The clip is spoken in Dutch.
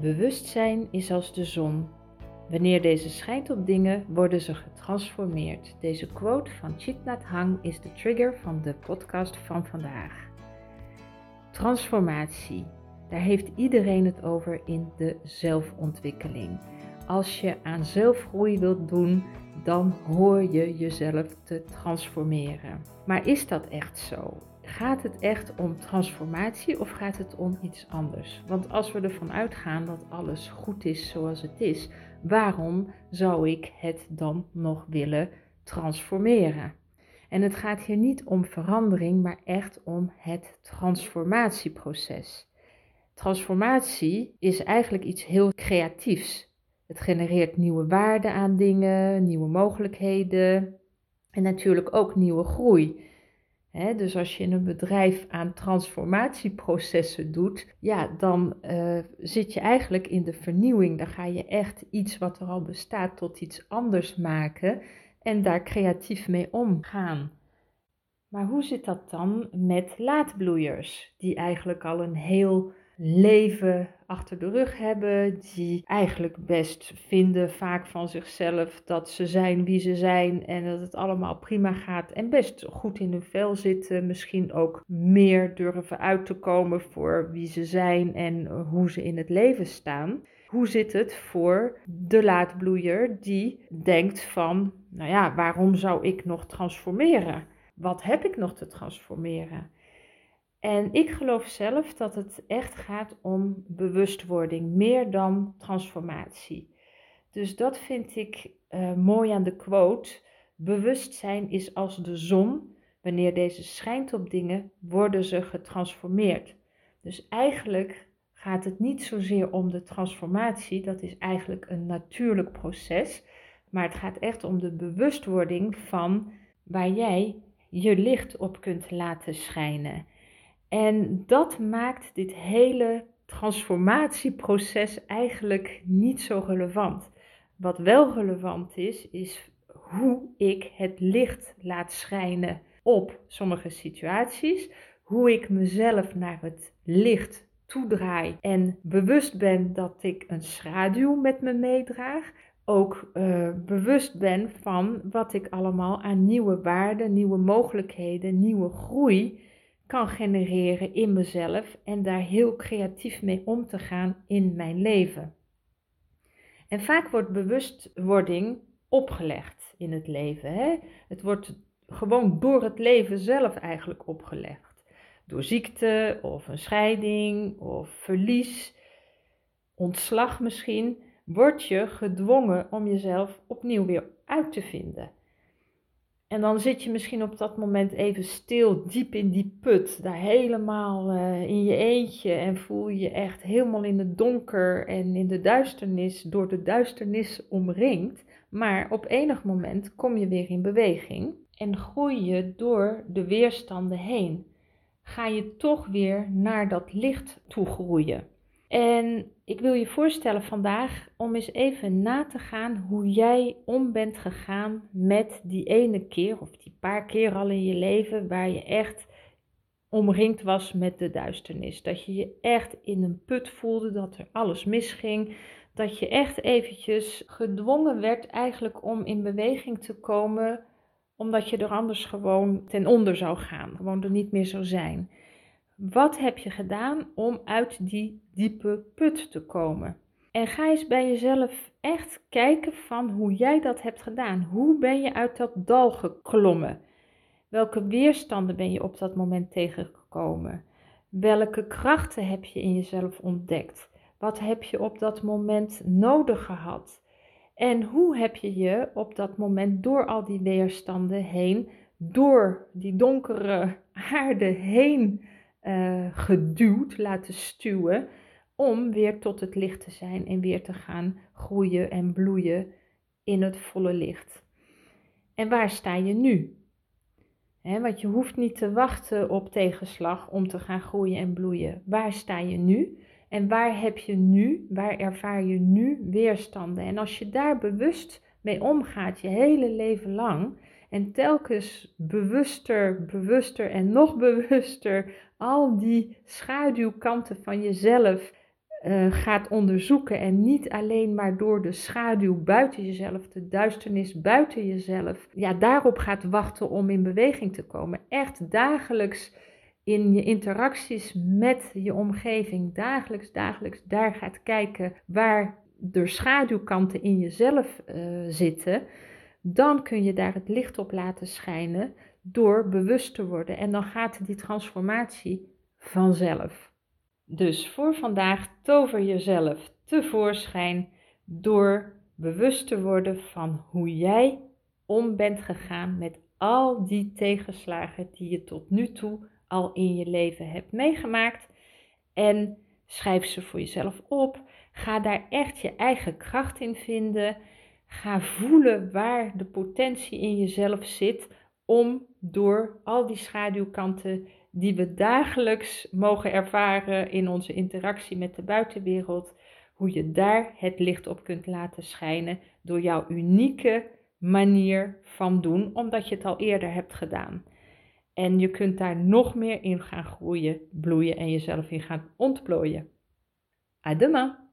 Bewustzijn is als de zon. Wanneer deze schijnt op dingen, worden ze getransformeerd. Deze quote van Chit Nhat Hang is de trigger van de podcast van vandaag. Transformatie. Daar heeft iedereen het over in de zelfontwikkeling. Als je aan zelfgroei wilt doen, dan hoor je jezelf te transformeren. Maar is dat echt zo? Gaat het echt om transformatie of gaat het om iets anders? Want als we ervan uitgaan dat alles goed is zoals het is, waarom zou ik het dan nog willen transformeren? En het gaat hier niet om verandering, maar echt om het transformatieproces. Transformatie is eigenlijk iets heel creatiefs. Het genereert nieuwe waarden aan dingen, nieuwe mogelijkheden en natuurlijk ook nieuwe groei dus als je in een bedrijf aan transformatieprocessen doet, ja, dan uh, zit je eigenlijk in de vernieuwing. Dan ga je echt iets wat er al bestaat tot iets anders maken en daar creatief mee omgaan. Maar hoe zit dat dan met laadbloeiers, die eigenlijk al een heel leven achter de rug hebben, die eigenlijk best vinden vaak van zichzelf dat ze zijn wie ze zijn en dat het allemaal prima gaat en best goed in hun vel zitten, misschien ook meer durven uit te komen voor wie ze zijn en hoe ze in het leven staan. Hoe zit het voor de laadbloeier die denkt van, nou ja, waarom zou ik nog transformeren? Wat heb ik nog te transformeren? En ik geloof zelf dat het echt gaat om bewustwording, meer dan transformatie. Dus dat vind ik uh, mooi aan de quote. Bewustzijn is als de zon. Wanneer deze schijnt op dingen, worden ze getransformeerd. Dus eigenlijk gaat het niet zozeer om de transformatie, dat is eigenlijk een natuurlijk proces. Maar het gaat echt om de bewustwording van waar jij je licht op kunt laten schijnen. En dat maakt dit hele transformatieproces eigenlijk niet zo relevant. Wat wel relevant is, is hoe ik het licht laat schijnen op sommige situaties. Hoe ik mezelf naar het licht toedraai en bewust ben dat ik een schaduw met me meedraag. Ook uh, bewust ben van wat ik allemaal aan nieuwe waarden, nieuwe mogelijkheden, nieuwe groei kan genereren in mezelf en daar heel creatief mee om te gaan in mijn leven. En vaak wordt bewustwording opgelegd in het leven. Hè? Het wordt gewoon door het leven zelf eigenlijk opgelegd. Door ziekte of een scheiding of verlies, ontslag misschien, word je gedwongen om jezelf opnieuw weer uit te vinden. En dan zit je misschien op dat moment even stil, diep in die put, daar helemaal uh, in je eentje en voel je echt helemaal in het donker en in de duisternis, door de duisternis omringd. Maar op enig moment kom je weer in beweging en groei je door de weerstanden heen. Ga je toch weer naar dat licht toe groeien. En ik wil je voorstellen vandaag om eens even na te gaan hoe jij om bent gegaan met die ene keer of die paar keer al in je leven waar je echt omringd was met de duisternis. Dat je je echt in een put voelde, dat er alles misging. Dat je echt eventjes gedwongen werd eigenlijk om in beweging te komen, omdat je er anders gewoon ten onder zou gaan, gewoon er niet meer zou zijn. Wat heb je gedaan om uit die diepe put te komen? En ga eens bij jezelf echt kijken van hoe jij dat hebt gedaan. Hoe ben je uit dat dal geklommen? Welke weerstanden ben je op dat moment tegengekomen? Welke krachten heb je in jezelf ontdekt? Wat heb je op dat moment nodig gehad? En hoe heb je je op dat moment door al die weerstanden heen, door die donkere aarde heen uh, geduwd, laten stuwen, om weer tot het licht te zijn en weer te gaan groeien en bloeien in het volle licht. En waar sta je nu? want je hoeft niet te wachten op tegenslag om te gaan groeien en bloeien. Waar sta je nu? En waar heb je nu, waar ervaar je nu weerstanden? En als je daar bewust mee omgaat, je hele leven lang, en telkens bewuster, bewuster en nog bewuster al die schaduwkanten van jezelf uh, gaat onderzoeken en niet alleen maar door de schaduw buiten jezelf, de duisternis buiten jezelf, ja, daarop gaat wachten om in beweging te komen. Echt dagelijks in je interacties met je omgeving, dagelijks, dagelijks daar gaat kijken waar de schaduwkanten in jezelf uh, zitten, dan kun je daar het licht op laten schijnen door bewust te worden. En dan gaat die transformatie vanzelf. Dus voor vandaag tover jezelf tevoorschijn door bewust te worden van hoe jij om bent gegaan met al die tegenslagen die je tot nu toe al in je leven hebt meegemaakt. En schrijf ze voor jezelf op. Ga daar echt je eigen kracht in vinden. Ga voelen waar de potentie in jezelf zit om door al die schaduwkanten die we dagelijks mogen ervaren in onze interactie met de buitenwereld, hoe je daar het licht op kunt laten schijnen door jouw unieke manier van doen, omdat je het al eerder hebt gedaan. En je kunt daar nog meer in gaan groeien, bloeien en jezelf in gaan ontplooien. À demain!